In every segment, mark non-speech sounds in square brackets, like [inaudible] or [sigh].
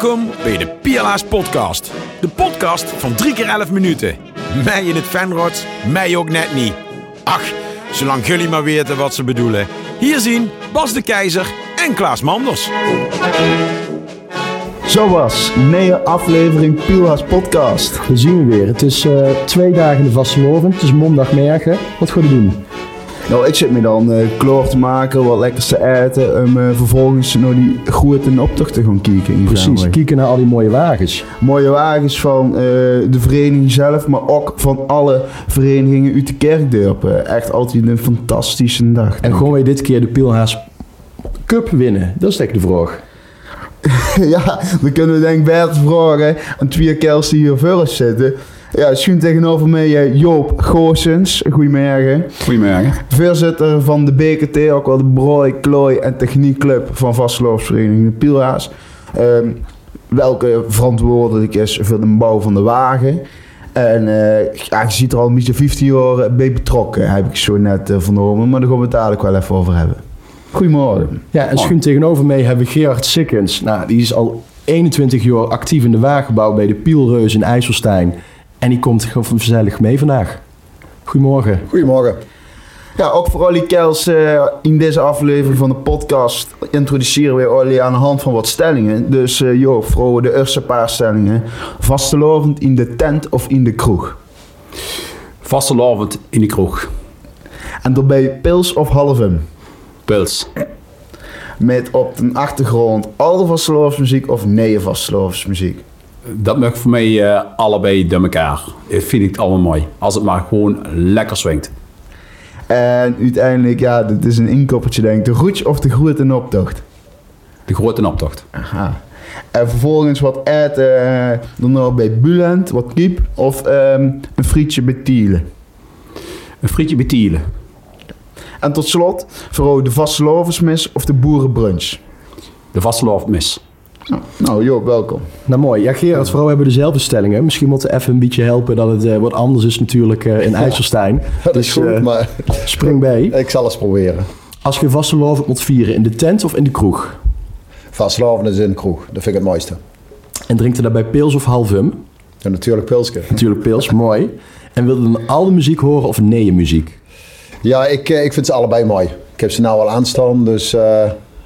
Welkom bij de Piala's Podcast. De podcast van 3 keer 11 minuten. Mij in het fanrods, mij ook net niet. Ach, zolang jullie maar weten wat ze bedoelen. Hier zien Bas de Keizer en Klaas Manders. Zo was, nieuwe aflevering Pielhaas podcast. We zien we weer. Het is eh, twee dagen de vastelovend. Het is mondagmorgen. Wat ga je doen? Nou, ik zit me dan eh klaar te maken, wat lekkers te eten. Om eh, vervolgens naar die grote en optocht te gaan kijken. Precies, kijken naar al die mooie wagens. Mooie wagens van eh, de vereniging zelf, maar ook van alle verenigingen uit de kerkdorp. Eh, Echt altijd een fantastische dag. En gewoon weer dit keer de Pielhaas Cup winnen. Dat is eigenlijk de vraag. [laughs] ja, dan kunnen we denk ik Bert vragen aan twee kerels die hier voor zitten. Ja, schuin tegenover mij eh, Joop Goossens. Goedemorgen. Goedemorgen. Voorzitter van de BKT, ook wel de Brooi, Klooi en Techniekclub van Vastgeloofsvereniging de Pielhaas. Ehm, welke verantwoordelijk is voor de bouw van de wagen. En eh, ja, je ziet er al een beetje 15 jaar bij betrokken, heb ik zo net eh, vernomen. Maar daar gaan we het dadelijk wel even over hebben. Goedemorgen. Ja, en schuin tegenover mij hebben we Gerard Sikkens. Nou, die is al 21 jaar actief in de wagenbouw bij de Pielreus in IJsselstein. En die komt gewoon gezellig mee vandaag. Goedemorgen. Goedemorgen. Ja, ook voor al die kerels eh, in deze aflevering van de podcast introduceren we jullie aan de hand van wat stellingen. Dus eh joh, vrouwen, de eerste paar stellingen. Vastelovend in de tent of in de kroeg. Vastelavond in de kroeg. En daarbij pils of halvum. Pils. Met op de achtergrond al de vastelovensmuziek of nee vastelovensmuziek. Dat mag voor mij eh, allebei door elkaar. Dat vind ik allemaal mooi. Als het maar gewoon lekker swingt. En uiteindelijk, ja, dit is een inkoppertje denk ik. De roets of de groet en optocht. De grote optocht. Aha. En vervolgens wat eten eh, dan nog bij Bulent, wat kiep. Of ehm, een frietje bij Tielen. Een frietje betielen. En tot slot, voor de vastelovensmis of de boerenbrunch. De vastelavondmis. Nou, nou joh, welkom. Nou mooi. Ja, Gerard, vooral hebben we dezelfde stellingen. Misschien moeten we even een beetje helpen dat het eh, wat anders is natuurlijk eh, in IJsselstein. [laughs] Dat is goed, eh, maar spring bij. [laughs] ik zal eens proberen. Als je vastelovend moet vieren, in de tent of in de kroeg? Vastelavond is in de kroeg, dat vind ik het mooiste. En drinkt er daarbij pils of halvum? En natuurlijk pilsje. Natuurlijk pils, [laughs] mooi. En wil je dan al de muziek horen of nee muziek? Ja, ik, ik vind ze allebei mooi. Ik heb ze nou al aanstaan, dus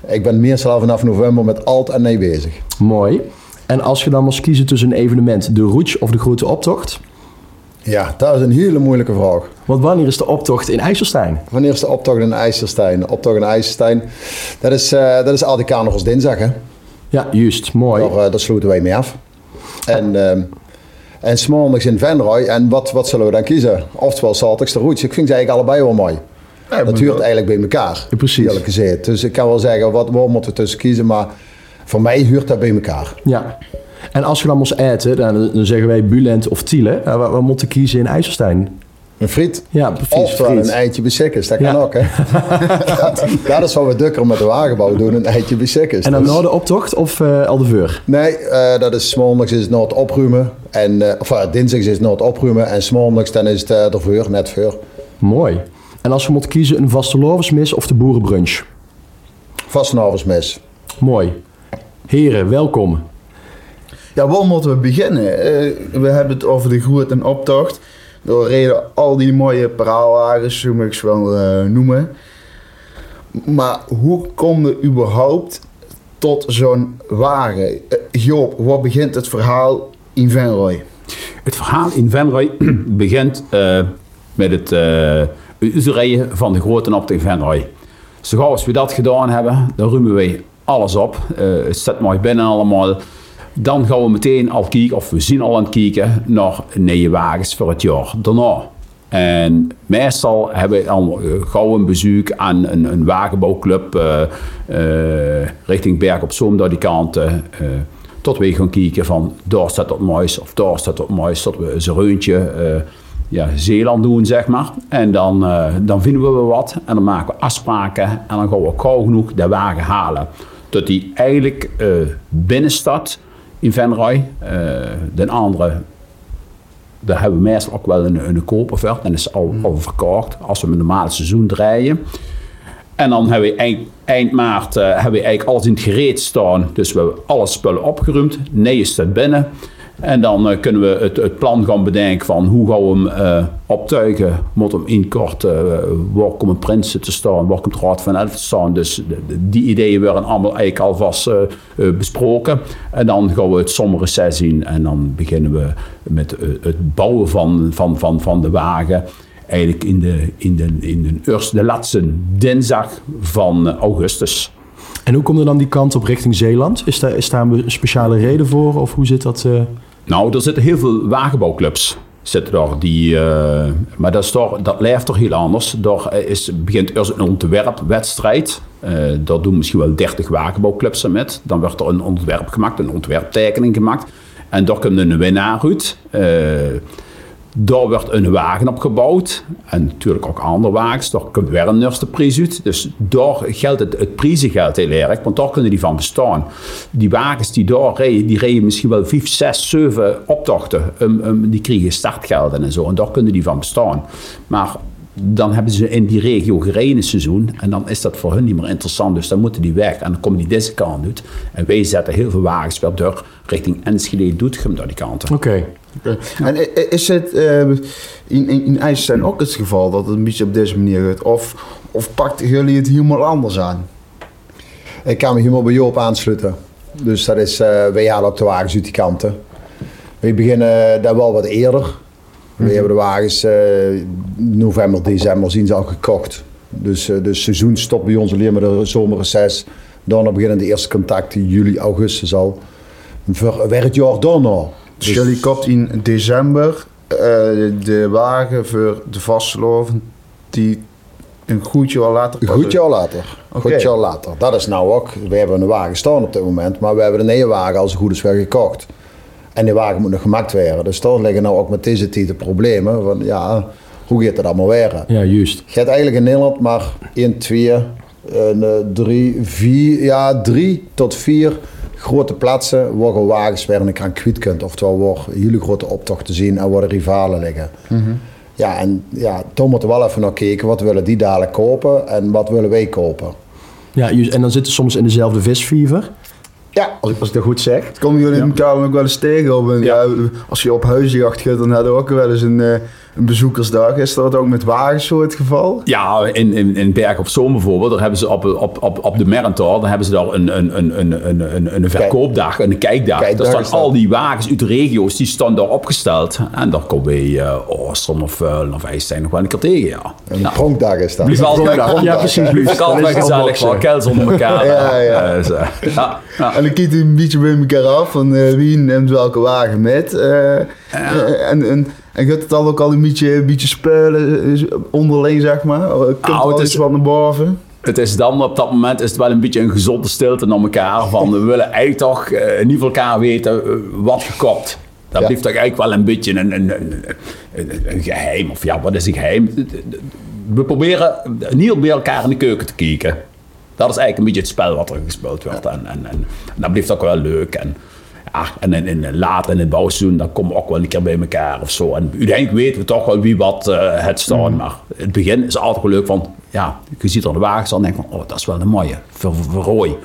ik ben meestal vanaf november met alt en nee bezig. Mooi. En als je dan moest kiezen tussen een evenement, de Roets of de Grote Optocht? Ja, dat is een hele moeilijke vraag. Want wanneer is de optocht in IJsselstein? Wanneer is de optocht in IJsselstein? De optocht in IJsselstein, dat is, eh dat is altijd carnavals dinsdag, hè? Ja, juist. Mooi. Daar, daar sluiten wij mee af. En, ehm en in Venray. En wat, wat zullen we dan kiezen? Oftewel zaterdags de roots. Ik vind ze eigenlijk allebei wel mooi. Dat huurt eigenlijk bij elkaar. Ja, precies. Eerlijk gezegd. Dus ik kan wel zeggen, wat, waar moeten we tussen kiezen? Maar voor mij huurt dat bij elkaar. Ja. En als je dan moest eten, dan, dan zeggen wij Bulent of Tiele. Uh, waar, waar moeten kiezen in IJsselstein? Een friet. Ja, precies. Of friet. een eitje bisikkers. Dat kan Ja. ook, hè? [laughs] dat, dat is wat we dukker met de wagenbouw doen. Een eitje bisikkers. En dan Dus- na de optocht of eh al de veur? Nee, eh, dat is maandags is het het opruimen. En, eh, of uh, dinsdags is het het opruimen. En maandags dan is het uh, ervoor, net voor. Mooi. En als je moet kiezen een vastelovensmis of de boerenbrunch? Vastenavondsmis. Mooi. Heren, welkom. Ja, waar moeten we beginnen? Eh, we hebben het over de groet en optocht. Door reden al die mooie paraalwagens, zo moet ik ze wel eh, noemen. Maar hoe kom je überhaupt tot zo'n wagen? Eh, Joop, waar begint het verhaal in Venray? Het verhaal in Venray [clears throat] begint eh, met het uh, uitrijden van de grote optocht in Venray. Zo gauw als we dat gedaan hebben, dan ruimen wij alles op. Eh, het staat mooi binnen allemaal. Dan gaan we meteen al kijken, of we zien al aan het kijken, naar nieuwe wagens voor het jaar daarna. En meestal hebben we dan eh, gauw een bezoek aan een, een wagenbouwclub eh, richting Berg op Zoom, daar die kanten. tot we gaan kijken van daar staat wat moois of daar staat wat moois. Tot we een reuntje ja, Zeeland doen, zeg maar. En dan, eh, dan vinden we wat en dan maken we afspraken en dan gaan we gauw genoeg de wagen halen. Tot die eigenlijk eh binnen staat in Venray. Eh, de andere, daar hebben we meestal ook wel een, een koopofferte. Dan is al, al verkocht als we een normaal seizoen draaien. En dan hebben we eind, eind maart hebben we eigenlijk alles in het gereed staan. Dus we hebben alle spullen opgeruimd. Nee staat binnen. En dan eh, kunnen we het, het plan gaan bedenken van hoe gaan we hem eh, optuigen. Moet hem inkort, uh, waar een prins te staan, waar komt Raad van Elf te staan. Dus die ideeën werden allemaal eigenlijk alvast eh, eh, besproken. En dan gaan we het zomerreces zien en dan beginnen we met eh, het bouwen van, van, van, van de wagen. Eigenlijk in de, in de, in de, de laatste dinsdag van eh, augustus. En hoe komt er dan die kant op richting Zeeland? Is daar, een speciale reden voor? Of hoe zit dat? eh? Nou, er zitten heel veel wagenbouwclubs. Zitten daar die, eh, maar dat, is toch, dat leeft toch heel anders. Daar is, begint eerst een ontwerpwedstrijd. Eh daar doen misschien wel 30 wagenbouwclubs aan met. Dan wordt er een ontwerp gemaakt, een ontwerptekening gemaakt. En daar komt een winnaar uit. Eh, daar wordt een wagen op gebouwd. En natuurlijk ook andere wagens. Daar een eerste prijs uit. Dus daar geldt het, het prijzengeld heel erg. Want daar kunnen die van bestaan. Die wagens die daar rijden, die rijden misschien wel 5, 6, 7 optochten. Um, um, die krijgen startgelden en zo. En daar kunnen die van bestaan. Maar dan hebben ze in die regio gereden een seizoen. En dan is dat voor hun niet meer interessant. Dus dan moeten die weg. En dan komen die deze kant uit. En wij zetten heel veel wagens weer door richting Enschede, Doetinchem, door die kanten. Oké. En is het eh, in, in, in IJsselstein ook het geval dat het een beetje op deze manier gaat? Of, of pakten jullie het helemaal anders aan? Ik kan me helemaal bij Joop aansluiten. Dus dat is, eh wij halen ook de wagens uit die kanten. We beginnen daar wel wat eerder. We hebben de wagens eh, november, december zien ze al gekocht. Dus eh de seizoen stopt bij ons alleen met de zomerreces. Dan beginnen de eerste contacten, juli, augustus al. Voor het jaar daarna. Dus jullie kocht in december eh, de wagen voor de vastgeloven die een goed jaar later Een goed jaar later. Goed jaar later. Dat is nou ook. We hebben een wagen staan op dit moment, maar we hebben een nieuwe wagen als het goed is weer gekocht. En die wagen moet nog gemaakt worden. Dus daar liggen nou ook met deze de problemen. Van ja, hoe gaat het allemaal weer? Ja, juist. Je hebt eigenlijk in Nederland maar 1, 2, 3, 4, ja, 3 tot 4 grote plaatsen waar je wagens weer in een kraan kwijt kunt. Oftewel waar hele grote optochten zien en waar de rivalen liggen. Ja, en ja, toen moeten we wel even naar kijken. Wat willen die dadelijk kopen en wat willen wij kopen? Ja, juist. En dan zitten ze soms in dezelfde visviever. Ja, Als ik, als ik dat goed zeg. Komen jullie elkaar dan ook wel eens tegen? Op een, ja. als je op huisjacht gaat, dan hadden we ook wel eens een, eh, een bezoekersdag. Is dat ook met wagens zo het geval? Ja, in, in, in Berg op Zoom bijvoorbeeld, daar hebben ze op, op, op, op de Merrentor, dan hebben ze daar een, een, een, een, een, een, een verkoopdag, een kijkdag. Kijkdag daar staan al die wagens uit de regio's, die staan daar opgesteld. En daar komen wij uh, Oostrom of uh, of IJsselstein nog wel een keer tegen, ja. een ja. pronkdag is dat. Blijf altijd, Pronkdag, Ja, precies. blijf altijd het gezellig, unboxen. gewoon kels onder elkaar. Ja, ja. Dus, eh, ja, ja. En dan kijkt u een beetje bij elkaar af van eh, wie neemt welke wagen met. eh, eh, en, en, en gaat het dan ook al een beetje, een beetje spelen eh, onderling, zeg maar? Eh, Komt er het is- wat naar boven? Het is dan op dat moment is het wel een beetje een gezonde stilte naar elkaar. Van we willen eigenlijk toch eh, niet van elkaar weten wat gekocht. Dat Ja. blijft toch eigenlijk wel een beetje een, een, een, een, een geheim. Of ja, wat is een geheim? We proberen niet bij elkaar in de keuken te kijken. Dat is eigenlijk een beetje het spel wat er gespeeld wordt. En, en, en dat blijft ook wel leuk. En, ja, en in, in, later in het bouwseizoen, dan komen we ook wel een keer bij elkaar of zo. En uiteindelijk weten we toch wel wie wat eh, het staan. Maar het begin is altijd wel leuk van, ja, je ziet er de wagens en denk van, oh, dat is wel een mooie, voor, voor, voor rooi.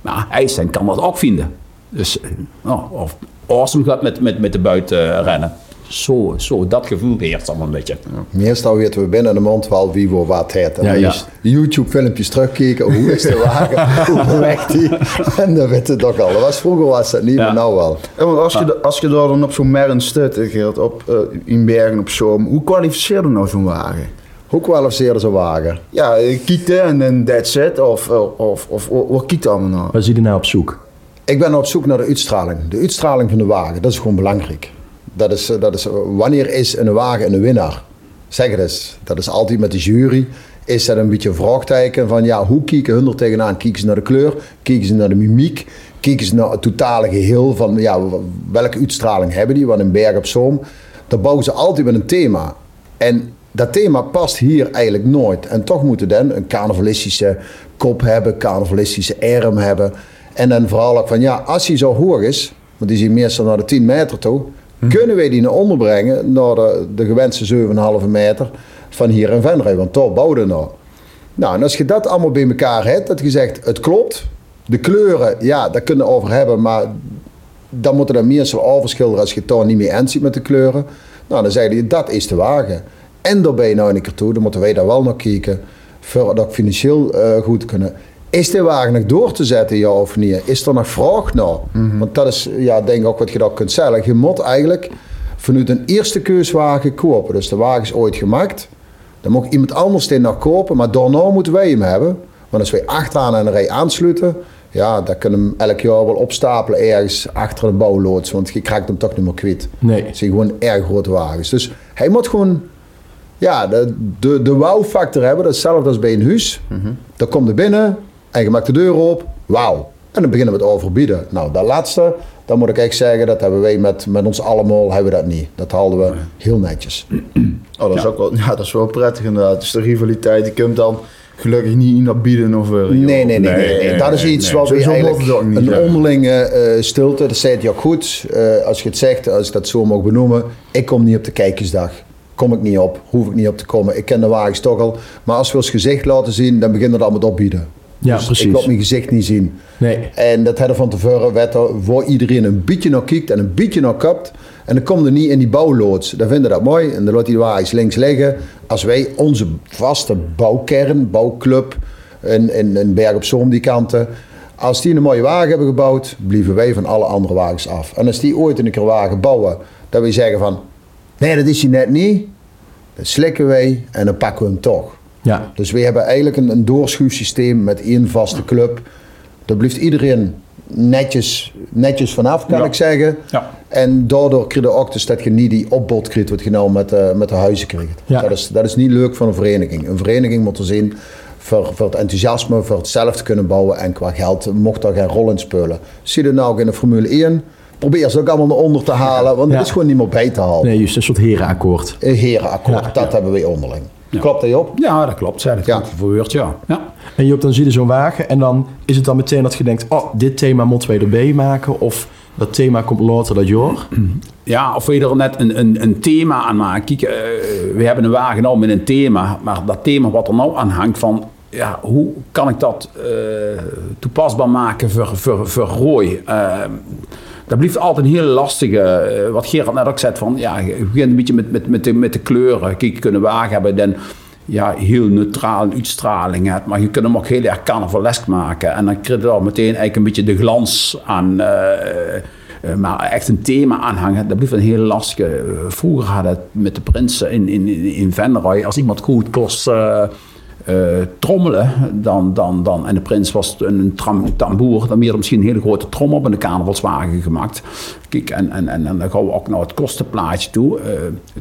Maar IJsland kan dat ook vinden. Dus, eh, oh, of awesome gaat met, met, met de buiten eh, rennen. Zo, zo, dat gevoel heerst allemaal een beetje. Meestal weten we binnen de mond wel wie voor wat heeft. En Ja, YouTube-filmpjes terugkijken. Hoe is de wagen? [laughs] Hoe beweegt die? En dan weten we het ook al. Dat was, vroeger was dat niet, Ja. maar nou wel. Ja, want als je, als je daar dan op zo'n mern stut, eh, Geert, op, eh, in Bergen op Zoom, hoe kwalificeer je nou zo'n wagen? Hoe kwalificeerde zo'n wagen? Ja, eh, kieten en dan that's it, of, of, of, of wat kiet allemaal nou? Waar zie je nou op zoek? Ik ben op zoek naar de uitstraling. De uitstraling van de wagen, dat is gewoon belangrijk. Dat is, dat is, wanneer is een wagen een winnaar? Zeg het eens. Dat is altijd met de jury. Is dat een beetje een van ja, hoe kijken hun er tegenaan? Kijken ze naar de kleur? Kijken ze naar de mimiek? Kijken ze naar het totale geheel van ja, welke uitstraling hebben die? Want in Berg op Zoom, daar bouwen ze altijd met een thema. En dat thema past hier eigenlijk nooit. En toch moeten dan een carnavalistische kop hebben, carnavalistische arm hebben. En dan vooral ook van ja, als hij zo hoog is, want die hier meestal naar de 10 meter toe, kunnen wij die naar onder brengen naar de, gewenste 7,5 meter van hier in Venray. Want daar bouwden nou. Nou, en als je dat allemaal bij elkaar hebt, dat je zegt, het klopt. De kleuren, ja, daar kunnen we over hebben, maar dan moeten er meer zo overschilderen als je het niet meer eens ziet met de kleuren. Nou, dan zeg je, dat is de wagen. En daarbij nou een keer toe, dan moeten wij daar wel nog kijken, voor dat financieel eh, goed kunnen. Is de wagen nog door te zetten, ja of niet? Is er nog vraag naar? Want dat is, ja, denk ik ook wat je dat kunt zeggen. Je moet eigenlijk vanuit een eerste keuswagen kopen. Dus de wagen is ooit gemaakt. Dan mag iemand anders die nog kopen, maar daarna moeten wij hem hebben. Want als wij achteraan aan een rij aansluiten, ja, dan kunnen we hem elk jaar wel opstapelen ergens achter de bouwloods. Want je krijgt hem toch niet meer kwijt. Nee. Het zijn gewoon erg grote wagens. Dus hij moet gewoon ja, de, de, de wow-factor hebben. Dat is hetzelfde als bij een huis. Dan komt er binnen en je maakt de deur op. Wauw. En dan beginnen we het overbieden. Nou, dat laatste, dan moet ik echt zeggen, dat hebben wij met, met ons allemaal hebben we dat niet. Dat haalden we heel netjes. [clears throat] Oh, dat is ook wel, ja, dat is wel prettig inderdaad. Dus de rivaliteit, die kunt dan gelukkig niet in dat bieden of... eh, Nee, nee, nee. nee, Nee, nee. nee, Dat is iets nee. wat we eigenlijk... het niet, een ja. onderlinge eh, stilte, dat zei je ook goed. Eh, als je het zegt, als ik dat zo mag benoemen. Ik kom niet op de kijkersdag. Kom ik niet op, hoef ik niet op te komen. Ik ken de wagens toch al. Maar als we ons gezicht laten zien, dan beginnen we dat met opbieden. Ja, dus precies. ik wil mijn gezicht niet zien. Nee. En dat hadden van tevoren wetten waar iedereen een beetje naar kijkt en een beetje naar kapt. En dan komt er niet in die bouwloods. Dan vinden we dat mooi en dan laat die wagens links liggen. Als wij onze vaste bouwkern, bouwclub in, in, in Berg op Zoom die kanten. Als die een mooie wagen hebben gebouwd, blijven wij van alle andere wagens af. En als die ooit een keer wagen bouwen, dat we zeggen van... Nee, dat is hij net niet. Dan slikken wij en dan pakken we hem toch. Ja. Dus we hebben eigenlijk een, een doorschuifsysteem met één vaste club. Daar blijft iedereen netjes, netjes vanaf, kan Ja. ik zeggen. Ja. En daardoor krijg je ook dus dat je niet die opbod krijgt wat je nou met, eh, met de huizen krijgt. Ja. Dat, is, dat is niet leuk voor een vereniging. Een vereniging moet er zien voor, voor het enthousiasme, voor het zelf te kunnen bouwen. En qua geld mocht daar geen rol in spelen. Zie je dat nou ook in de Formule 1? Probeer ze ook allemaal naar onder te halen, want Ja. het is gewoon niet meer bij te halen. Nee, juist een soort herenakkoord. Een herenakkoord, Ja. dat hebben wij onderling. Ja. Klopt dat, Job? Ja, dat klopt. Zei dat Ja. goed verwoord, ja. ja. En Joop, dan zie je zo'n wagen en dan is het dan meteen dat je denkt... oh, dit thema moeten wij erbij maken of dat thema komt later dat jaar. [clears throat] Ja, of we er net een, een, een thema aan maken. Kijk, eh, we hebben een wagen nou met een thema, maar dat thema wat er nou aan hangt van, ja, hoe kan ik dat eh, toepasbaar maken voor, voor, voor rooi? Eh, dat blijft altijd een hele lastige, eh, wat Gerard net ook zei, van, ja, je begint een beetje met, met, met, de, met de kleuren. Kijk, een wagen hebben dan ja, heel neutraal uitstraling hebt, maar je kunt hem ook heel erg carnavalesk maken. En dan krijg je daar meteen eigenlijk een beetje de glans aan... eh, eh, maar echt een thema aanhangen, dat blijft een heel lastige. Vroeger hadden het met de prinsen in, in, in- Venray, als iemand goed kost eh, trommelen, dan, dan, dan, en de prins was een tram, tamboer, dan meer misschien een hele grote trommel op een carnavalswagen gemaakt. Kijk, en, en, en, en dan gaan we ook naar het kostenplaatje toe. Eh,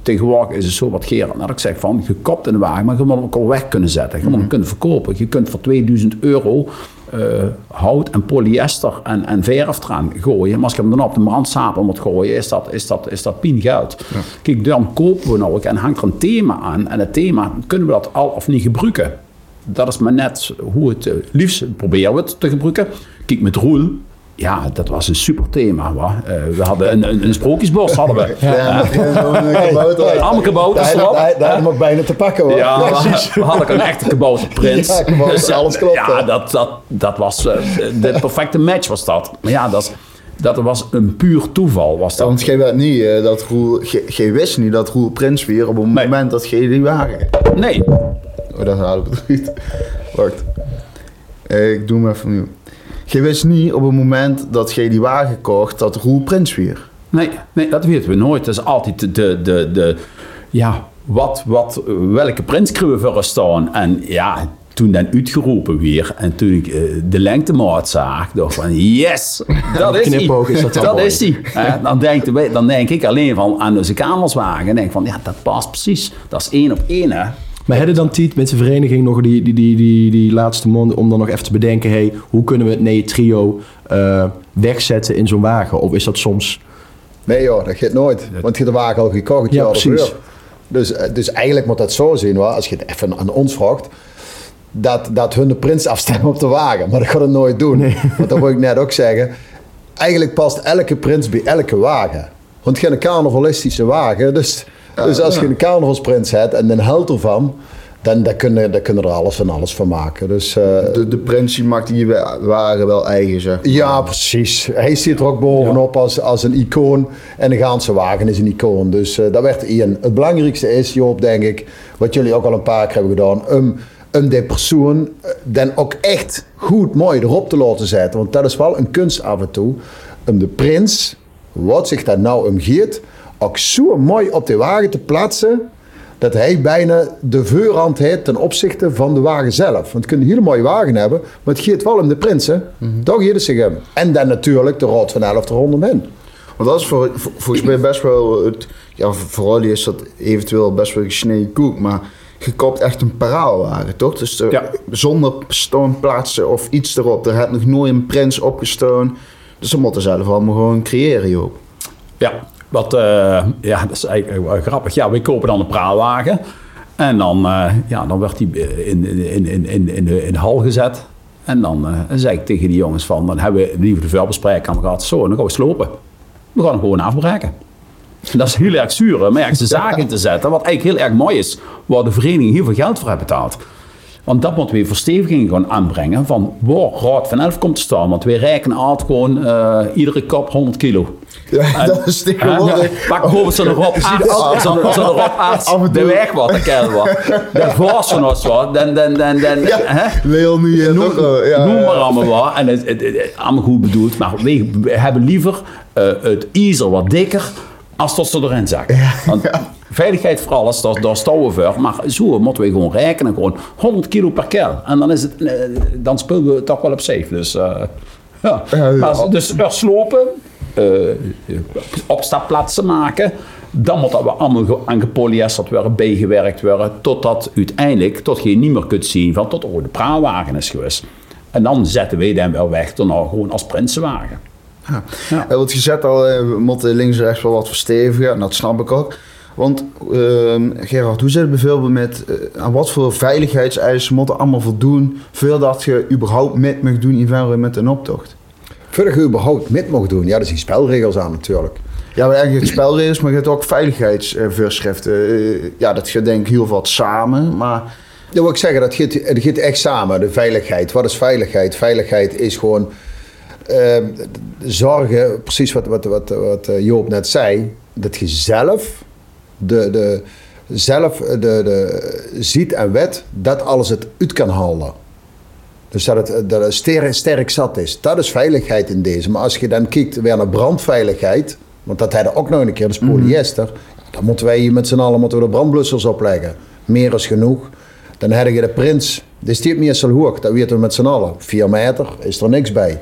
tegenwoordig is het zo wat Gerard net ook zegt van, je kopt een wagen, maar je moet hem ook al weg kunnen zetten. Je moet hem kunnen verkopen. Je kunt voor 2000 euro eh, hout en polyester en, en verf eraan gooien. Maar als je hem dan op de brandstapel moet gooien, is dat, is dat, is dat pien geld. Kijk, dan kopen we nou ook en hangt er een thema aan. En het thema, kunnen we dat al of niet gebruiken? Dat is maar net hoe het, eh, liefst proberen we het te gebruiken. Kijk, met Roel, ja, dat was een super thema. Eh, we hadden een, een, een sprookjesbos, hadden we. Ja, met zo'n eh, kabouter. Allemaal kabouters Daar erop. daar- daar had hem ook bijna te pakken hoor. Ja, we, we hadden een echte kabouterprins. [laughs] Ja, kabouter, alles klopt, Ja, dat, dat, dat was eh, de perfecte match was dat. Maar ja, dat, dat was een puur toeval. Was Ja, dat. want jij weet niet eh, dat Roel, jij- jij wist niet dat Roel Prins weer op het Nee. moment dat jij die wagen. Nee, Oh, dat hadden we het niet. Wacht. Eh, ik doe hem even opnieuw. Jij wist niet op het moment dat jij die wagen kocht dat Roel Prins weer. nee, nee, dat weten we nooit. Dat is altijd de, de, de, de ja, wat, wat, welke prins kunnen we voor staan? En ja, toen dan uitgeroepen weer. En toen ik eh, de lengtemaat zag, dacht van yes, [laughs] dat is hij. is dat dan mooi. is hij. [laughs] Hè, dan, denk, dan denk ik alleen van aan onze kamerswagen. En denk van ja, dat past precies. Dat is één op één hè. Maar hadden dan Tiet met zijn vereniging nog die, die, die, die, die laatste mond om dan nog even te bedenken... Hey, hoe kunnen we het nee trio eh, wegzetten in zo'n wagen? Of is dat soms... Nee joh, dat gaat nooit. Want je hebt de wagen al gekocht, het Ja, jaar precies. Dus, eh, dus eigenlijk moet dat zo zien, hoor, als je het even aan ons vraagt. Dat, dat hun de prins afstemmen op de wagen. Maar dat gaat het nooit doen. [laughs] Want dat wil ik net ook zeggen. Eigenlijk past elke prins bij elke wagen. Want je hebt een carnavalistische wagen. Dus, dus als je een carnavalsprins hebt en een held ervan. dan, dan, kunnen, dan kunnen er alles en alles van maken. Dus, eh, De, de prins die maakt die wa- wagen wel eigen, zeg ja, precies. Hij zit er ook bovenop als, als een icoon. En de Gaanse wagen is een icoon. Dus eh, dat werd één. Het belangrijkste is, Joop, denk ik, wat jullie ook al een paar keer hebben gedaan, om, om de persoon eh, dan ook echt goed mooi erop te laten zetten. Want dat is wel een kunst af en toe. Om de prins, wat zich daar nou om gaat, ook zo mooi op de wagen te plaatsen dat hij bijna de voorhand heeft ten opzichte van de wagen zelf. Want je kunt een hele mooie wagen hebben, maar het gaat wel om de prins, hè? Daar gaat het zich om. En dan natuurlijk de rood van 11 rondom Want dat is voor, voor- volgens mij best wel... Het, ja, voor is dat eventueel best wel gesneden koek, maar... Je koopt echt een paraalwagen, toch? Dus er- Ja. zonder stoomplaatsen of iets erop. Er heeft nog nooit een prins opgestoon. Dus ze moeten zelf allemaal gewoon creëren, joh. Ja, wat, eh, ja, dat is eigenlijk grappig. Ja, we kopen dan een praalwagen. En dan, eh, ja, dan werd die eh, in, in, in, in, in, de, in de hal gezet. En dan zei ik tegen die jongens van, dan hebben we liever de vuilbespreking gehad. Zo, dan gaan we slopen. We gaan hem gewoon afbreken. En dat is heel erg zuur om ergens de zaak in te zetten. Wat eigenlijk heel erg mooi is, waar de vereniging heel veel geld voor heeft betaald. Want dat moeten we versteviging gaan aanbrengen van waar Raad van Elf komt te staan. Want wij rekenen altijd gewoon eh, iedere kop 100 kilo. Ja, dat is tegenwoordig. Pak bijvoorbeeld zo'n Rob Aarts, zo'n Rob de weg wat, de kerel wat. Was van ons wat, dan, dan, dan, dan, hè? Leonie Noem, toch ja, noem ja. maar allemaal wat. En het, het, het- allemaal goed bedoeld, maar we, we hebben liever eh, het ijzer wat dikker als dat ze erin zakken. Want veiligheid voor alles, daar, daar staan we voor. Maar zo moeten we gewoon rekenen, gewoon 100 kilo per keer. En dan, is het, eh, dan spelen we toch wel op safe. Dus, eh, ja. Maar, dus er slopen, eh, opstapplaatsen maken. Dan moet dat weer allemaal aan gepolyesterd worden, bijgewerkt worden. Totdat uiteindelijk tot je niet meer kunt zien van tot oh, de praalwagen is geweest. En dan zetten wij dan wel weg dan nou gewoon als prinsenwagen. Ja. Ja. Want je al, eh, we moeten links en rechts wel wat verstevigen. En dat snap ik ook. Want ehm, Gerard, hoe zit het bijvoorbeeld met eh, aan wat voor veiligheidseisen moeten allemaal voldoen voordat je überhaupt met mag doen in met een optocht? Voordat je überhaupt met mocht doen, ja, daar zijn spelregels aan natuurlijk. Ja, maar eigenlijk het spelregels, maar je hebt ook veiligheidsvoorschriften. Eh, ja, dat gaat denk ik heel wat samen, maar Dat wil ik zeggen, dat gaat, het gaat echt samen, de veiligheid. Wat is veiligheid? Veiligheid is gewoon zorgen, precies wat, wat, wat, wat eh, Joop net zei, dat je zelf, de, de, zelf de, de, ziet en weet dat alles het uit kan halen. Dus dat het, dat het sterk, sterk zat is. Dat is veiligheid in deze. Maar als je dan kijkt weer naar brandveiligheid, want dat hadden ook nog een keer, dat is polyester. Dan moeten wij hier met z'n allen moeten we de brandblussers opleggen. Meer is genoeg. Dan heb je de prins. Die stiert meestal hoog, dat weten we met z'n allen. Vier meter, is er niks bij.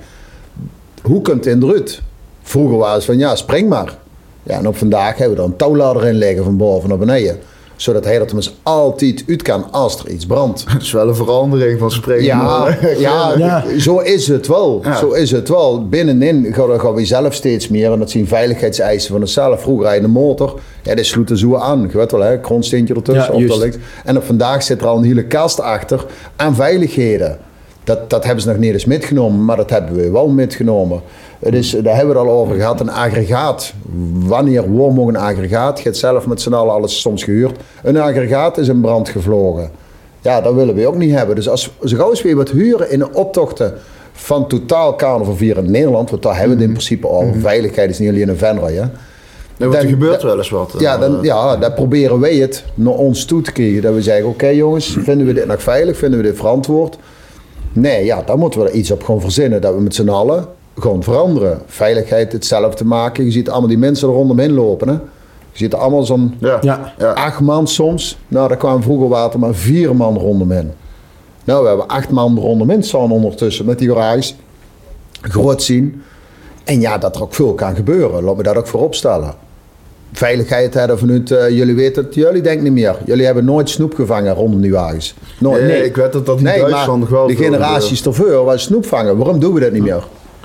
Hoe kunt het eruit? Vroeger was het van ja, spring maar. Ja, en op vandaag hebben we er een touwladder in liggen van boven naar beneden. Zodat hij er tenminste altijd uit kan als er iets brandt. [laughs] het is wel een verandering van spreken. Ja, [laughs] ja, Ja. zo is het wel. Ja. Zo is het wel. Binnenin gaan, gaan we zelf steeds meer. En dat zien veiligheidseisen van onszelf. Vroeger rijden de motor. Ja, die sloeten zo aan. Je weet wel, hè? Grondsteentje ertussen. Ja, of juist. dat ligt. En op vandaag zit er al een hele kast achter aan veiligheden. Dat, dat hebben ze nog niet eens metgenomen, maar dat hebben we wel metgenomen. Het is, daar hebben we het al over gehad, een aggregaat. Wanneer, waar mag een aggregaat? Je hebt zelf met z'n allen alles soms gehuurd. Een aggregaat is in brand gevlogen. Ja, dat willen we ook niet hebben. Dus als we gauw weer wat huren in de optochten van totaal carnaval vieren in Nederland, want daar hebben we het in principe al. Veiligheid is niet alleen een Venray, hè. Nee, want er gebeurt wel eens wat. Ja, eh, dan, ja, dan proberen wij het naar ons toe te krijgen. Dat we zeggen, oké jongens, vinden we dit nog veilig? Vinden we dit verantwoord? Nee, ja, dan moeten we er iets op gaan verzinnen. Dat we met z'n allen gewoon veranderen. Veiligheid hetzelfde maken. Je ziet allemaal die mensen er rondom lopen. Hè? Je ziet er allemaal zo'n Ja. Ja. Acht man soms. Nou, daar kwamen vroeger water maar vier man rondom in. Nou, we hebben acht man rondom in staan ondertussen met die garages. Groot zien. En ja, dat er ook veel kan gebeuren. Laten we dat ook voorop stellen. Veiligheid hebben vanuit, eh, jullie weten het, jullie denken niet meer. Jullie hebben nooit snoep gevangen rondom die wagens. Nooit. Nee, ik weet dat dat in Nee, Duitsland wel de veel generaties ervoor was snoep vangen. Waarom doen we dat niet meer?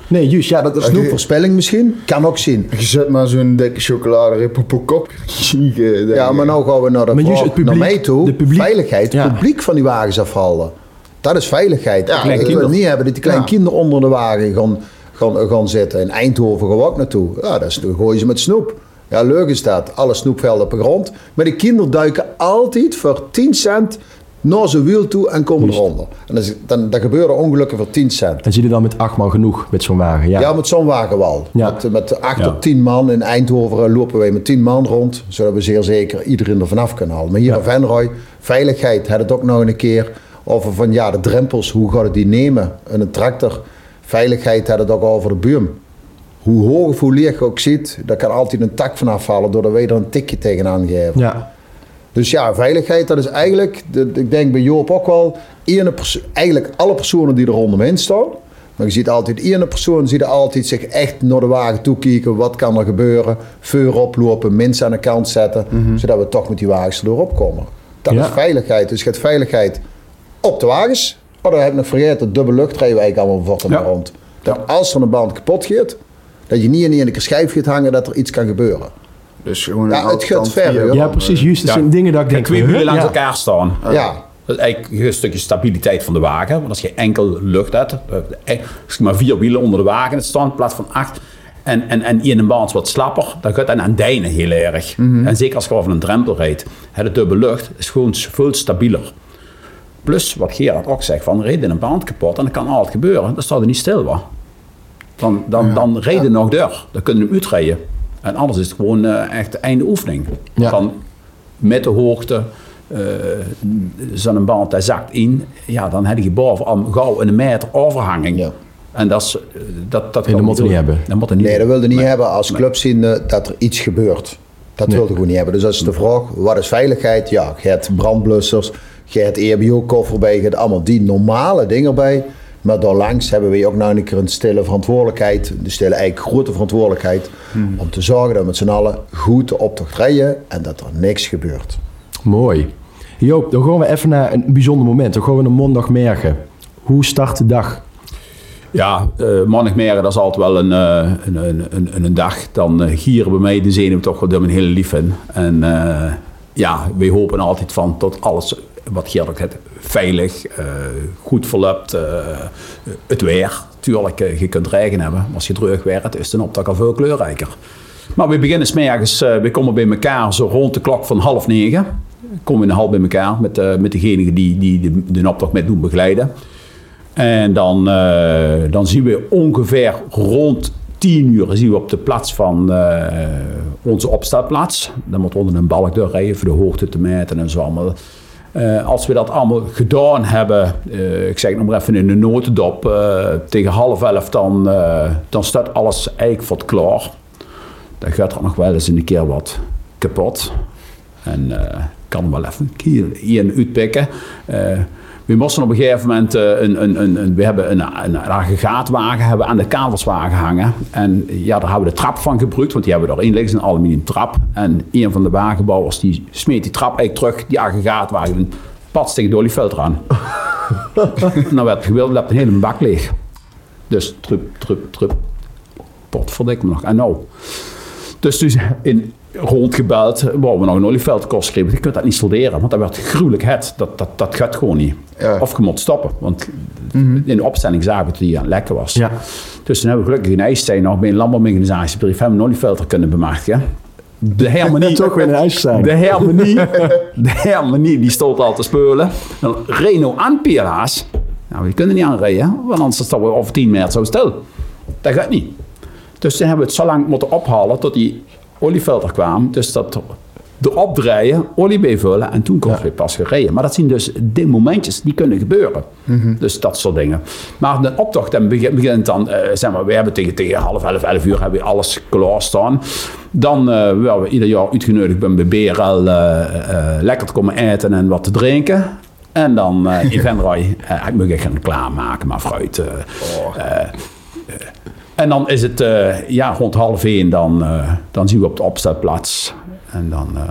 Nee, juist. Ja, dat is Snoepverspilling misschien? Kan ook zien. Je zet maar zo'n dikke chocoladereep op een kop. [laughs] Ja, maar nou gaan we naar, de Maar juist het publiek- naar mij toe. de publiek- veiligheid, Ja. het publiek van die wagens afhalen. Dat is veiligheid. Ja, Ja, kleine ik wil niet hebben dat die kleine Ja. kinderen onder de wagen gaan, gaan, gaan zitten. In Eindhoven gaan we ook naartoe. Ja, dat is, dan gooien ze met snoep. Ja, leuk is dat. Alle snoepvelden op de grond. Maar die kinderen duiken altijd voor 10 cent naar zijn wiel toe en komen eronder. En dan, dan, dan gebeuren ongelukken voor 10 cent. En zie je dan met acht man genoeg met zo'n wagen? Ja. Ja, met zo'n wagen wel. Ja. Met, met 8 Ja. tot 10 man. In Eindhoven lopen wij met 10 man rond. Zodat we zeer zeker iedereen er vanaf kunnen halen. Maar hier in Venrooy, veiligheid, had het ook nog een keer over van ja, de drempels, hoe gaat het die nemen? En een tractor, veiligheid had het ook over de buum. Hoe hoog of hoe leeg je ook ziet, daar kan altijd een tak vanaf vallen wij er een tikje tegenaan geven. Ja. Dus ja, veiligheid, dat is eigenlijk, ik denk bij Joop ook wel, ene eigenlijk alle personen die er rondomheen staan. Maar je ziet altijd, ene persoon ziet er altijd zich echt naar de wagen toe kijken. Wat kan er gebeuren? Veur oplopen, mensen aan de kant zetten. Zodat we toch met die wagens erdoor komen. Dat Ja. is veiligheid. Dus je hebt veiligheid op de wagens. Oh, dat heb ik nog vergeten. Dubbele lucht rijden we eigenlijk allemaal voor Ja. rond. Dat als er een band kapot gaat, dat je niet in keer schijf gaat hangen dat er iets kan gebeuren. Dus gewoon Ja, een het gaat kant ver, vier. joh. ja, precies. Juist, dat Ja. zijn dingen dat ik denk... twee wielen langs Ja. elkaar staan. Ja. Dat is eigenlijk een stukje stabiliteit van de wagen. Want als je enkel lucht hebt, eh, als je maar vier wielen onder de wagen staan in plaats van acht. En, en, en in een baan is wat slapper, dan gaat het aan dijnen heel erg. En zeker als je over een drempel rijdt. De dubbele lucht is gewoon veel stabieler. Plus, wat Gerard ook zegt, van reed in een band kapot en dat kan altijd gebeuren. Dan staat er niet stil, wat. Dan, dan, dan reed je nog door. Dan kunnen we hem uitrijden. En anders is het gewoon eh, echt einde oefening. Ja. Dan met de hoogte, eh zo'n band dat zakt in, ja, dan heb je boven al gauw een meter overhanging. Ja. En dat is, eh, dat, dat dat moet je niet hebben. Dat moet niet Nee, dat hebben. wilde niet hebben als club zien dat er iets gebeurt. Dat Nee. wilde gewoon niet hebben. Dus dat is de vraag, wat is veiligheid? Ja, je hebt brandblussers, je hebt EHBO-koffer bij, je hebt allemaal die normale dingen bij. Maar daarlangs hebben we ook nog een keer een stille verantwoordelijkheid, de stille eigenlijk grote verantwoordelijkheid, om te zorgen dat we met z'n allen goed de optocht rijden en dat er niks gebeurt. Mooi. Joop, dan gaan we even naar een bijzonder moment. Dan gaan we naar maandagmorgen. Hoe start de dag? Ja, eh maandagmorgen, dat is altijd wel een, eh, een, een, een, een dag. Dan eh, gieren bij mij de zenuwen toch wel door mijn hele lief in. En eh, ja, wij hopen altijd van tot alles wat ook het veilig, eh, goed verloopt. eh, het weer, tuurlijk, eh, je kunt regen hebben. Maar als je droog werkt, is de optak al veel kleurrijker. Maar we beginnen smiddags, we komen bij elkaar zo rond de klok van half negen. Komen we in de hal bij elkaar met, met degene die, die de, de optocht met doen begeleiden. En dan, dan zien we ongeveer rond 10 uur zien we op de plaats van onze opstelplaats. Dan moet onder een balk doorrijden voor de hoogte te meten en zo allemaal. Eh, als we dat allemaal gedaan hebben, eh, ik zeg nog maar even in de notendop, eh, tegen half elf, dan, dan staat alles eigenlijk voor het klaar. Dan gaat er nog wel eens een keer wat kapot. En kan wel even een keer één uitpikken. We moesten op een gegeven moment, eh, een, een, een, we hebben een, een, hebben aan de kaverswagen hangen. En ja, daar hebben we de trap van gebruikt, want die hebben we erin liggen, een aluminium trap. En een van de wagenbouwers die smeet die trap eigenlijk terug, die aggregaatwagen, pats tegen de oliefilter aan. [laughs] en dan werd het gewild, werd een hele bak leeg. Dus trup, trup, trup. Potverdik me nog. En nou. Dus dus in rondgebeld, waar we nog een olieveldkost kregen. Je kunt dat niet solderen, want dat werd gruwelijk het. Dat, dat, dat gaat gewoon niet. Ja. Of je moet stoppen, want in de opstelling zagen we dat die aan het lekken was. Ja. Dus toen hebben we gelukkig in IJsstein nog bij een landbouworganisatiebrief hebben we een oliefilter kunnen bemachtigen. De Hermanie, [laughs] Toch weer een IJsselstein. de Hermanie, de die stoot al te speulen. Renault aan Piera's. Nou, we kunnen niet aanrijden, want anders staan we over 10 meter zo stil. Dat gaat niet. Dus toen hebben we het zo lang moeten ophalen tot die oliefilter kwam. Dus dat erop draaien, olie bijvullen en toen kon het weer pas gereden. Maar dat zijn dus die momentjes die kunnen gebeuren. Dus dat soort dingen. Maar de optocht dan begint, dan, eh, zeg maar, we hebben tegen, tegen half elf, elf uur hebben we alles klaarstaan. Dan eh werden we ieder jaar uitgenodigd bij BRL eh, eh, lekker te komen eten en wat te drinken. En dan in [laughs] Venray, ik moet echt gaan klaarmaken, maar fruit. eh, en dan is het eh, ja, rond half één, dan, eh, dan zien we op de opstelplaats. En dan eh,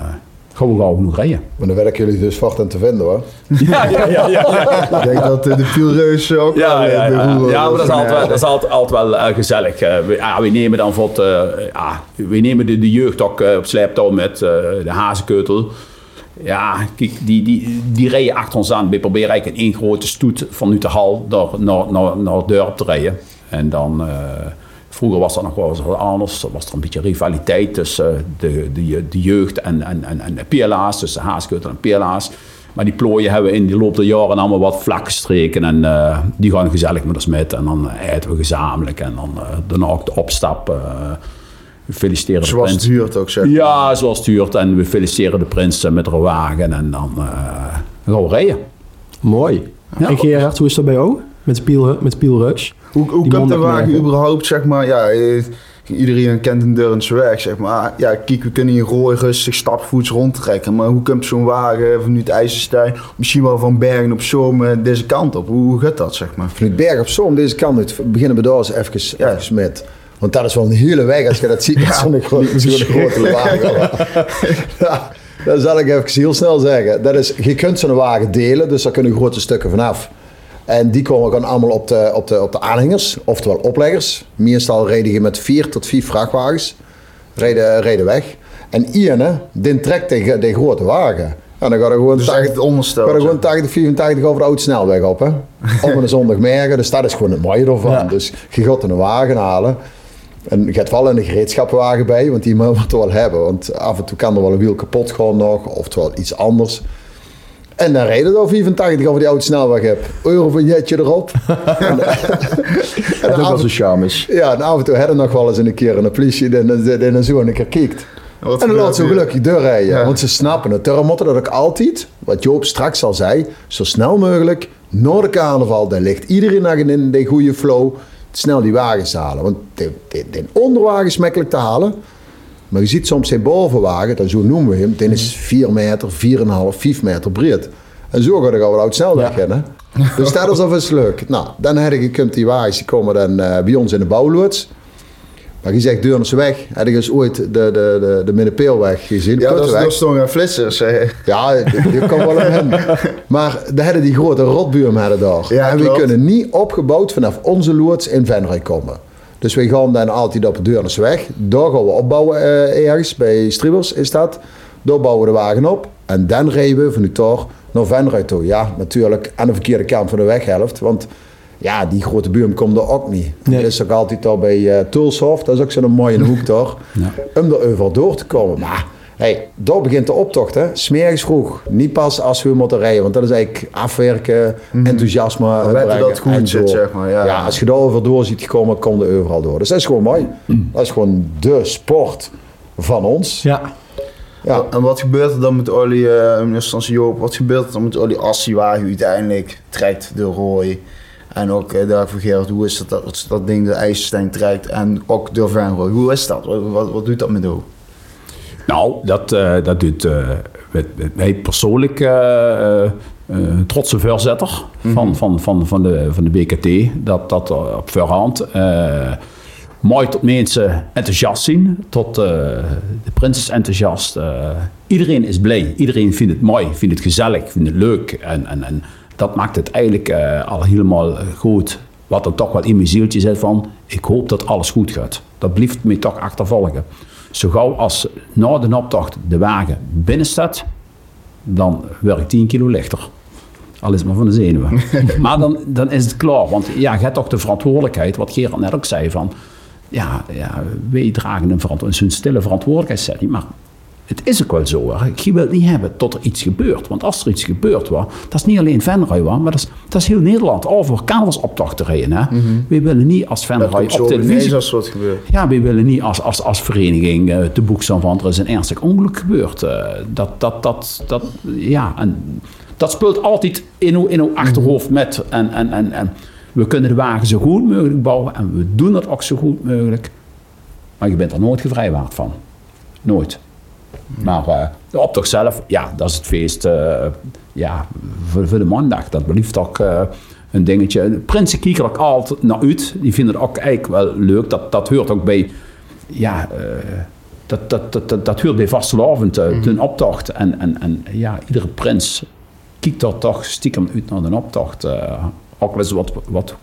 gaan we gauw genoeg rijden. Maar dan werken jullie dus voort aan te vinden hoor. [laughs] Ja, ja, ja. ja. Ik denk dat de Pielreus ook Ja, ja, ja. maar dat is altijd, wel- dat is altijd, altijd wel gezellig. We, ja, we nemen dan voor het, ja, we nemen de, de jeugd ook op sleeptouw met de hazenkeutel. Ja, kijk, die, die, die rijden achter ons aan. We proberen eigenlijk in één grote stoet de hal naar, naar, naar, naar het dorp te rijden. En dan, eh, vroeger was dat nog wel eens wat anders. Er was er een beetje rivaliteit tussen de, de, de jeugd en, en, en, en de PLA's, tussen Haaskeutel en PLA's. Maar die plooien hebben we in de loop der jaren allemaal wat vlak gestreken. En eh, die gaan gezellig met ons met. En dan eten we gezamenlijk. En dan uh, daarna ook de opstap. Uh, we feliciteren Zoals de het prins. huurt ook, zeg Ja, zoals het huurt. En we feliciteren de prins met de wagen. En dan uh, gaan we rijden. Mooi. Ja. En Gerard, hoe is dat bij jou? Met de Piel, met? Hoe, hoe komt de wagen überhaupt, zeg maar, ja, eh, iedereen kent een Durrense weg, zeg maar. Ja, kijk, we kunnen hier rooi rustig stapvoets rondtrekken, maar hoe komt zo'n wagen vanuit IJsselstein, misschien wel van Bergen op Zoom, eh, deze kant op? Hoe, hoe gaat dat, zeg maar? Vanuit Berg op Zoom, deze kant uit, beginnen we daar eens even, Ja. even met. Want dat is wel een hele weg als je dat ziet met zo'n grote, grote wagen. [laughs] ja, dat zal ik even heel snel zeggen. Dat is, je kunt zo'n wagen delen, dus daar kunnen grote stukken vanaf. En die komen gewoon allemaal op de, op, de, op de aanhangers, oftewel opleggers. Meestal reden je met vier tot vier vrachtwagens. Reden, reden weg. En Ian, die trekt die, die grote wagen. En dan gaat er gewoon Dus 80 echt het onderstel. Ga er zeg. gewoon 80, 84 over de oude snelweg op, hè? [laughs] Op een zondagmorgen, dus dat is gewoon het mooie ervan. Ja. Dus je gaat een wagen halen. En je hebt wel een gereedschappenwagen bij, want die moet je wel hebben. Want af en toe kan er wel een wiel kapot gaan nog, oftewel iets anders. En dan rijden er 85 over die oude snelweg heb. Eurovignettje erop. [laughs] [laughs] en, Dat is ook wel zo charmes. ja, en af en toe hadden nog wel eens een keer een politie die die zo een keer kijkt. Wat En dan laat ze gelukkig doorrijden. Ja. Want ze snappen het. Daarom moeten dat ook altijd, wat Joop straks al zei, zo snel mogelijk na de carnaval, daar ligt iedereen nog in de goede flow, snel die wagens halen. Want de, de, de onderwagen is makkelijk te halen. Maar je ziet soms zijn bovenwagen, dat zo noemen we hem, die is 4 meter, 4,5, 5 meter breed. En zo gaat het al oud snel weg in, hè? Dus dat is alvast leuk. Nou, dan heb je kunt die wagens, die komen dan eh, bij ons in de bouwloods. Maar je zegt Deurnesse weg. Heb je eens ooit de, de, de, de Middenpeelweg gezien? Ja, dat is, Puttenweg? dat is toch een flitsers. eh. Ja, je kan wel hem hen. Maar daar hadden die grote rotbuurm hadden daar. Ja, en we kunnen niet opgebouwd vanaf onze loods in Venray komen. Dus we gaan dan altijd op de Deurnesse weg. Daar gaan we opbouwen eh, ergens. Bij Striebels is dat. Daar bouwen we de wagen op. En dan rijden we vanuit daar naar Venray toe. Ja, natuurlijk aan de verkeerde kant van de weghelft. Want ja, die grote buurm komt er ook niet. Nee. Is ook altijd al bij eh Tulshof. Dat is ook zo'n mooie hoek [laughs] daar. Om er overal door te komen. Maar hey, daar begint de optocht. hè. Smergens vroeg. Niet pas als we moeten rijden. Want dat is eigenlijk afwerken, enthousiasme. Dan eh, weten brengen dat goed zit, door. zeg maar, ja. als je daar over door ziet komen, komt er overal door. Dus dat is gewoon mooi. Dat is gewoon de sport van ons. Ja. Ja. En wat gebeurt er dan met olie, eh in eerste instantie Joop, wat gebeurt er dan met olie als die wagen uiteindelijk trekt de rooi? En ook eh, daar voor Gerard, hoe is dat, dat dat ding de IJsselstein trekt en ook door Venroy? Hoe is dat? Wat, wat, wat doet dat met jou? Nou, dat, eh, dat doet eh, mij persoonlijk eh, een trotse voorzitter van, van, van, van, de, van de BKT. Dat, dat op voorhand mooi tot mensen enthousiast zien. Tot de prins is enthousiast. iedereen is blij. Iedereen vindt het mooi, vindt het gezellig, vindt het leuk. En, en, en dat maakt het eigenlijk al helemaal goed. Wat er toch wat in mijn zieltje zit van... ik hoop dat alles goed gaat. Dat blijft me toch achtervolgen. Zo gauw als na de optocht de wagen binnen staat... dan ik 10 kilo lichter. Al is het maar van de zenuwen. [laughs] maar dan, dan is het klaar. Want ja, je hebt toch de verantwoordelijkheid... wat Gerard net ook zei van... ja, ja wij dragen een, verantwo- een stille verantwoordelijkheidszetting... maar het is ook wel zo. Hè. Je wilt niet hebben tot er iets gebeurt. Want als er iets gebeurt, wa, dat is niet alleen Venray, maar dat is, dat is heel Nederland. Over carnavalsoptochten rijden. Hè. We willen niet als Venray op televisie... als wat gebeurt. Ja, we willen niet als, als, als vereniging eh, te boek staan van er is een ernstig ongeluk gebeurd. Eh, dat, dat, dat, dat, ja, en dat speelt altijd in uw, in uw achterhoofd met. En, en, en, en we kunnen de wagen zo goed mogelijk bouwen en we doen dat ook zo goed mogelijk. Maar je bent er nooit gevrijwaard van. Nooit. Maar eh, de optocht zelf, ja, dat is het feest eh, ja, voor, voor de maandag. Dat blijft ook eh, een dingetje. De prinsen kijken ook altijd naar uit. Die vinden het ook eigenlijk wel leuk. Dat, dat hoort ook bij, ja, dat, dat, dat, dat, dat hoort bij vastelavond, uh, de optocht. En, en, en ja, iedere prins kijkt er toch stiekem uit naar de optocht. ook wel eens wat, wat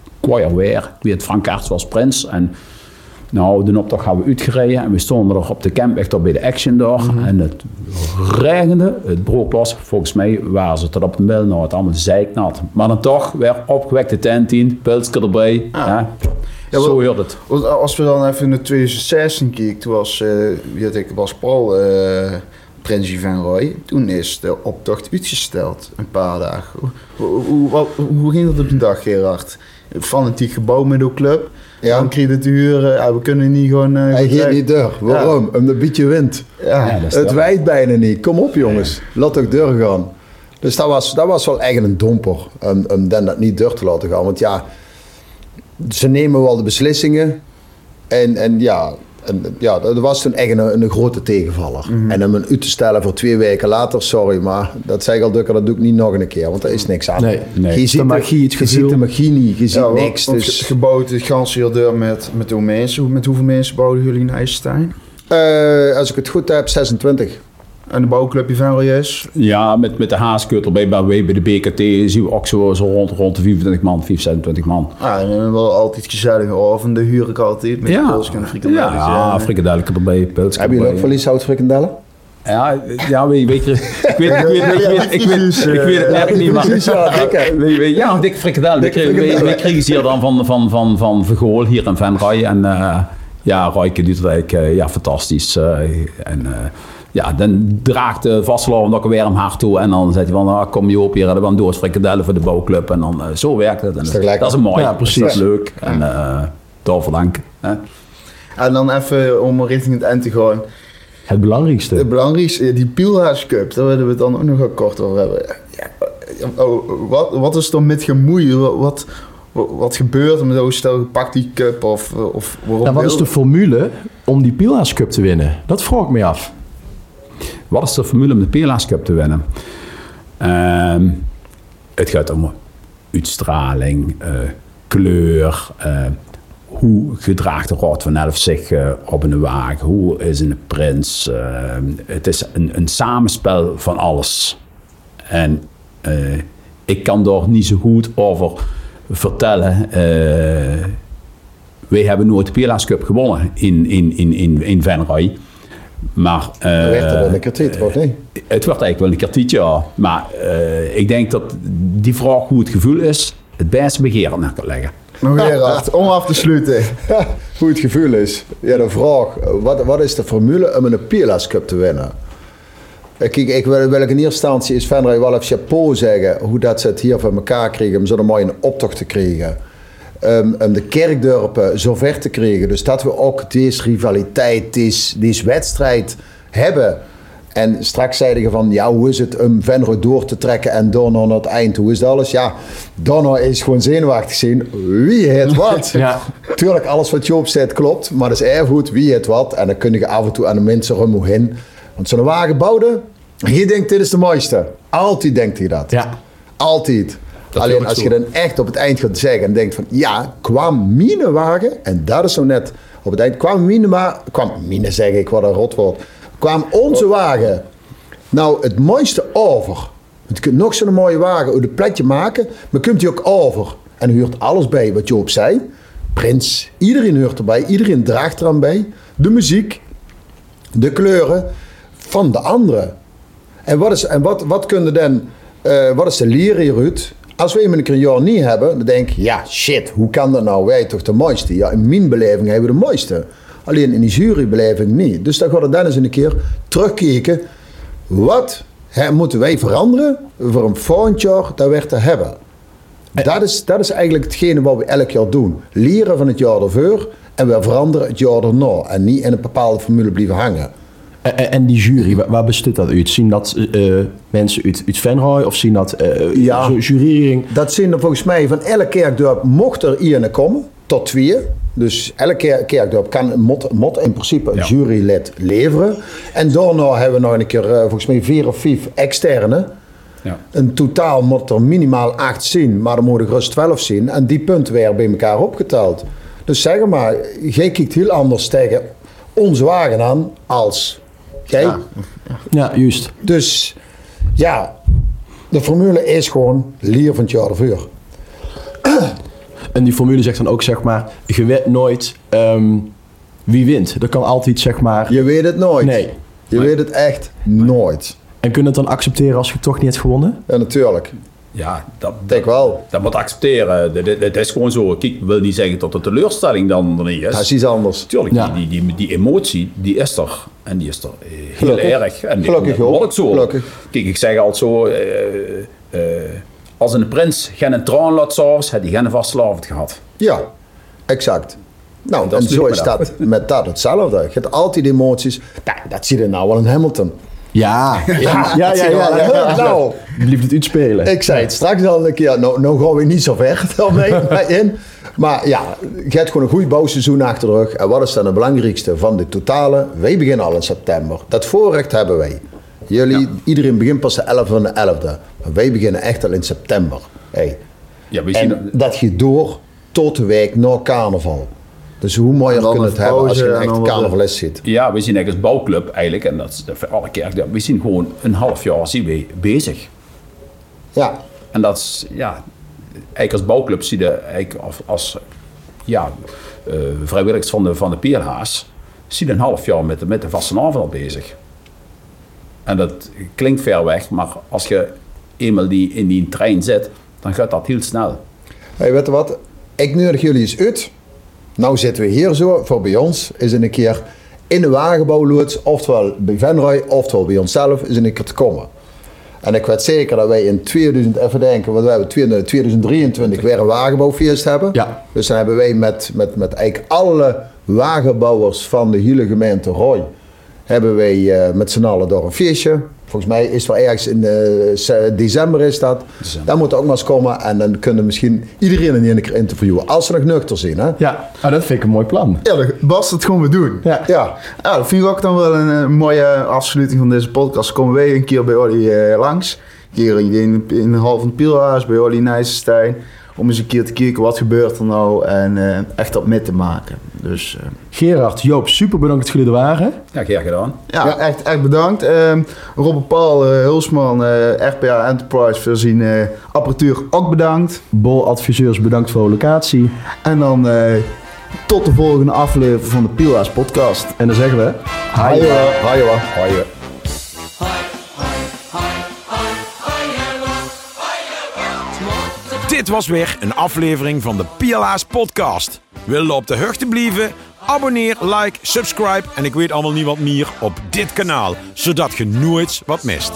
weer. Ik weet, Frank Aerts was prins en... Nou, de optocht gaan we uitgereden en we stonden er op de campweg tot bij de Action daar. En het regende, het brood was. Volgens mij waren ze tot op de mil, nou het allemaal zeiknat. Maar dan toch weer opgewekte tent in, pilsje erbij. Ja. Ja, Zo hoort het. Als we dan even naar 2016 kijken, toen was, had ik, was Paul eh, Prins van Roy. Toen is de optocht uitgesteld, een paar dagen. Hoe, hoe ging dat op een dag, Gerard? Fanatiek gebouw met de club. Ja. Huren. Ja, we kunnen niet gewoon... eh, Hij gaat weg- niet deur. Waarom? Omdat een beetje wind. Ja. Het wijdt bijna niet. Kom op jongens. Laat toch deur gaan. Dus dat was, dat was wel echt een domper. Om, om dan dat niet deur te laten gaan. Want ja, ze nemen wel de beslissingen. En, en ja, ja, dat was toen echt een, een grote tegenvaller. En om een uit te stellen voor twee weken later, sorry, maar dat zeg ik al dukker, dat doe ik niet nog een keer. Want er is niks aan. Nee. Nee. Je ziet De magie, het je gevoel. ziet de magie niet, je ziet Ja, niks. Dus, ge- gebouwd het ganse deur met, met hoe mensen. Met hoeveel mensen bouwden jullie in IJsselstein? eh, als ik het goed heb, 26. En de bouwclubje van Royes? Ja, met, met de haaskeutel bij, bij, bij de BKT zien we ook zo, zo rond, rond de 24 man, 25 26 man. Ah, en wel altijd gezellige avonden huur ik altijd met Ja, de en frikandellen. ja, ja frikadellen erbij, pilsje Hebben jullie ook erbij. verlieshout frikandellen? Ja, ja weet, weet je, ik weet, ik weet, ik weet, ik weet, ik weet, ik weet het net niet, maar... Ja, dikke. Weet- weet- Ja, dikke frikadellen. We kregen, we, we kregen ze hier dan van, van, van, van Vergool hier in Venray. En eh, ja, Royke doet het eigenlijk eh, ja, fantastisch. eh, en eh, ja, dan draagt de vastgelopen ook weer hem hard toe. En dan zegt hij van, ah, kom je op hier, hebben we een doos frikadellen voor de bouwclub. En dan, eh, zo werkt het. En toch lekker? dat is mooi. Ja, Dat is precies. leuk. En uh, daarvoor dank. hè. En dan even om richting het eind te gaan. Het belangrijkste. Het belangrijkste, die Pielhaas Cup, daar willen we het dan ook nog kort over hebben. Ja, oh, wat, wat is er met gemoeien? Wat, wat, wat gebeurt er met zo'n stel gepakt die cup? Of, of waarom Nou, wat is de formule om die Pila's Cup te winnen? Dat vraag ik me af. Wat is de formule om de Pela's Cup te winnen? Ehm, het gaat om uitstraling, eh, kleur. eh, hoe gedraagt de Raad van Elf zich eh, op een wagen? Hoe is een prins? Ehm, het is een, een samenspel van alles. En ik kan daar niet zo goed over vertellen. wij hebben nooit de Pela's Cup gewonnen in, in, in, in, in Venray. Maar, eh, werd er wel een keer toch niet? het wordt eigenlijk wel een kwartiertje, ja. Maar eh, ik denk dat die vraag hoe het gevoel is, het beste begeer naar kan leggen. Nog Gerard, om af te sluiten. [laughs] Hoe het gevoel is. Ja, de vraag, wat, wat is de formule om een Pilas Cup te winnen? Eh, Kijk, ik wil, wil ik in eerste instantie is Venray wel even chapeau zeggen hoe dat ze het hier van elkaar kregen om zo'n mooie optocht te krijgen. Um, om de kerkdorpen zo ver te krijgen. Dus dat we ook deze rivaliteit, deze, deze wedstrijd hebben. En straks zeiden je van, ja, hoe is het om Venray door te trekken en daarna naar het eind? Hoe is dat alles? Ja, daarna is gewoon zenuwachtig zien. Wie het [laughs] wat? Ja. Tuurlijk, alles wat Joop zegt klopt, maar dat is erg goed wie het wat. En dan kun je af en toe aan de mensen omheen. Want zo'n wagen bouwde, je denkt dit is de mooiste. Altijd denkt hij dat. Ja. Altijd. Alleen als je dan echt op het eind gaat zeggen en denkt van ja, kwam mine wagen, en dat is zo net op het eind, kwam mine, wa- kwam mine zeg ik, wat een rotwoord, kwam onze wagen nou het mooiste over. Je kunt nog zo'n mooie wagen uit een pletje maken, maar kunt hij ook over. En huurt alles bij wat Joop zei. Prins, iedereen huurt erbij, iedereen draagt eraan bij. De muziek, de kleuren van de anderen. En wat, is, en wat, wat kunnen dan, eh, wat is de leer hieruit? Als we hem een jaar niet hebben, dan denk ik, ja shit, hoe kan dat nou? Wij toch de mooiste? Ja, in mijn beleving hebben we de mooiste. Alleen in die jurybeleving niet. Dus dan gaan we dan eens een keer terugkijken. Wat moeten wij veranderen voor een volgend jaar dat weer te hebben? Dat is, dat is eigenlijk hetgene wat we elk jaar doen. Leren van het jaar ervoor en we veranderen het jaar erna. En niet in een bepaalde formule blijven hangen. En, en- en die jury, waar, bestaat dat uit? Zien dat eh, mensen uit, uit Venray of zien dat eh Ja. jurering? Dat zijn er volgens mij van elk kerkdorp mocht er iemand komen, tot twee. Dus elk ker- kerkdorp kan mot, mot in principe een Ja. jurylid leveren. En daarna hebben we nog een keer, eh, volgens mij vier of vijf externe. Ja. In totaal moet er minimaal acht zien, maar er moeten gerust twaalf zien. En die punten werden bij elkaar opgeteld. Dus zeg maar, jij kijkt heel anders tegen onze wagen aan als jij. Ja, juist. Dus ja, de formule is gewoon leer van het jaar ervoor. En die formule zegt dan ook, zeg maar, je weet nooit ehm, wie wint. Dat kan altijd, zeg maar... Je weet het nooit. Nee. Je weet het echt nooit. En kun je het dan accepteren als je toch niet hebt gewonnen? Ja, natuurlijk. Ja, dat, Ik wel. dat moet accepteren. Dat, dat, dat is gewoon zo. Kijk, wil niet zeggen dat de teleurstelling dan er niet is. Dat is iets anders. Tuurlijk, Ja. die, die, die, die emotie, die is er. En die is er eh, heel Gelukkig. erg. En die- Gelukkig dat ook. wordt zo. Gelukkig. Kijk, ik zeg altijd zo... eh, eh, als een prins geen traan laat s'avonds, had hij geen vastlavend gehad. Ja, exact. Nou, dat en is zo is dat met dat hetzelfde. Je hebt altijd emoties. Nou, dat zie je nou wel in Hamilton. Ja, ja, ja, ja. je. Nou, Blijft het uitspelen. ik zei het straks al een keer. Nou, nou gaan we niet zo ver [laughs] mee [laughs] in. Maar ja, je hebt gewoon een goed bouwseizoen achter de rug. En wat is dan het belangrijkste van de totale? Wij beginnen al in september. Dat voorrecht hebben wij. Jullie, iedereen begint pas de 11 van de 11e. Maar wij beginnen echt al in september. Hey. Ja. En dat gaat door tot de week na carnaval. Dus hoe mooier En dan kun je het hebben als je een echt carnavalist ziet. Ja, we zien eigenlijk als bouwclub eigenlijk, en dat is voor alle kerken, we zien gewoon een half jaar zien we bezig. Ja, En dat is, ja, eigenlijk als bouwclub zie je eigenlijk als, als ja, eh, vrijwilligers van de, van de PLH's, zie je een half jaar met de, met de vastenavond al bezig. En dat klinkt ver weg, maar als je eenmaal die, in die trein zit, dan gaat dat heel snel. hey, weet je wat? Ik nodig jullie eens uit. Nou zitten we hier zo, voor bij ons, is een keer in de wagenbouwloods, oftewel bij Venray, oftewel bij onszelf, is een keer te komen. En ik weet zeker dat wij in 2000, even denken, want we hebben 2023 weer een wagenbouwfeest hebben. Ja. Dus dan hebben wij met, met, met eigenlijk alle wagenbouwers van de hele gemeente Roy, hebben wij eh, met z'n allen door een feestje. Volgens mij is het wel ergens in eh, december is dat. December. Daar moet ook maar eens komen en dan kunnen misschien iedereen in één keer interviewen. Als ze nog nuchter zijn, hè? Ja, oh, dat vind ik een mooi plan. Ja, Bas, dat gaan we doen. Ja. Ja. Ja, dat vind ik ook dan wel een, mooie afsluiting van deze podcast. Komen wij een keer bij Olly eh, langs. Een keer in, in, in de hal van het Pielhuis, bij Olly Nijsselstein. Om eens een keer te kijken wat gebeurt er nou en eh, echt dat mee te maken. Dus eh, Gerard, Joop, super bedankt dat jullie er waren. Ja, graag gedaan. ja, Ja. Echt, echt bedankt. Ehm Rob en Paul eh, Hulsman, eh, RPA Enterprise voor zijn eh, apparatuur ook bedankt. Boladviseurs, bedankt voor de locatie. En dan eh, tot de volgende aflevering van de Pielhuis podcast. En dan zeggen we... Hi, hoor. Hi, Dit was weer een aflevering van de PLA's podcast. Wil je op de hoogte blijven? Abonneer, like, subscribe en ik weet allemaal niet wat meer op dit kanaal, zodat je nooit wat mist.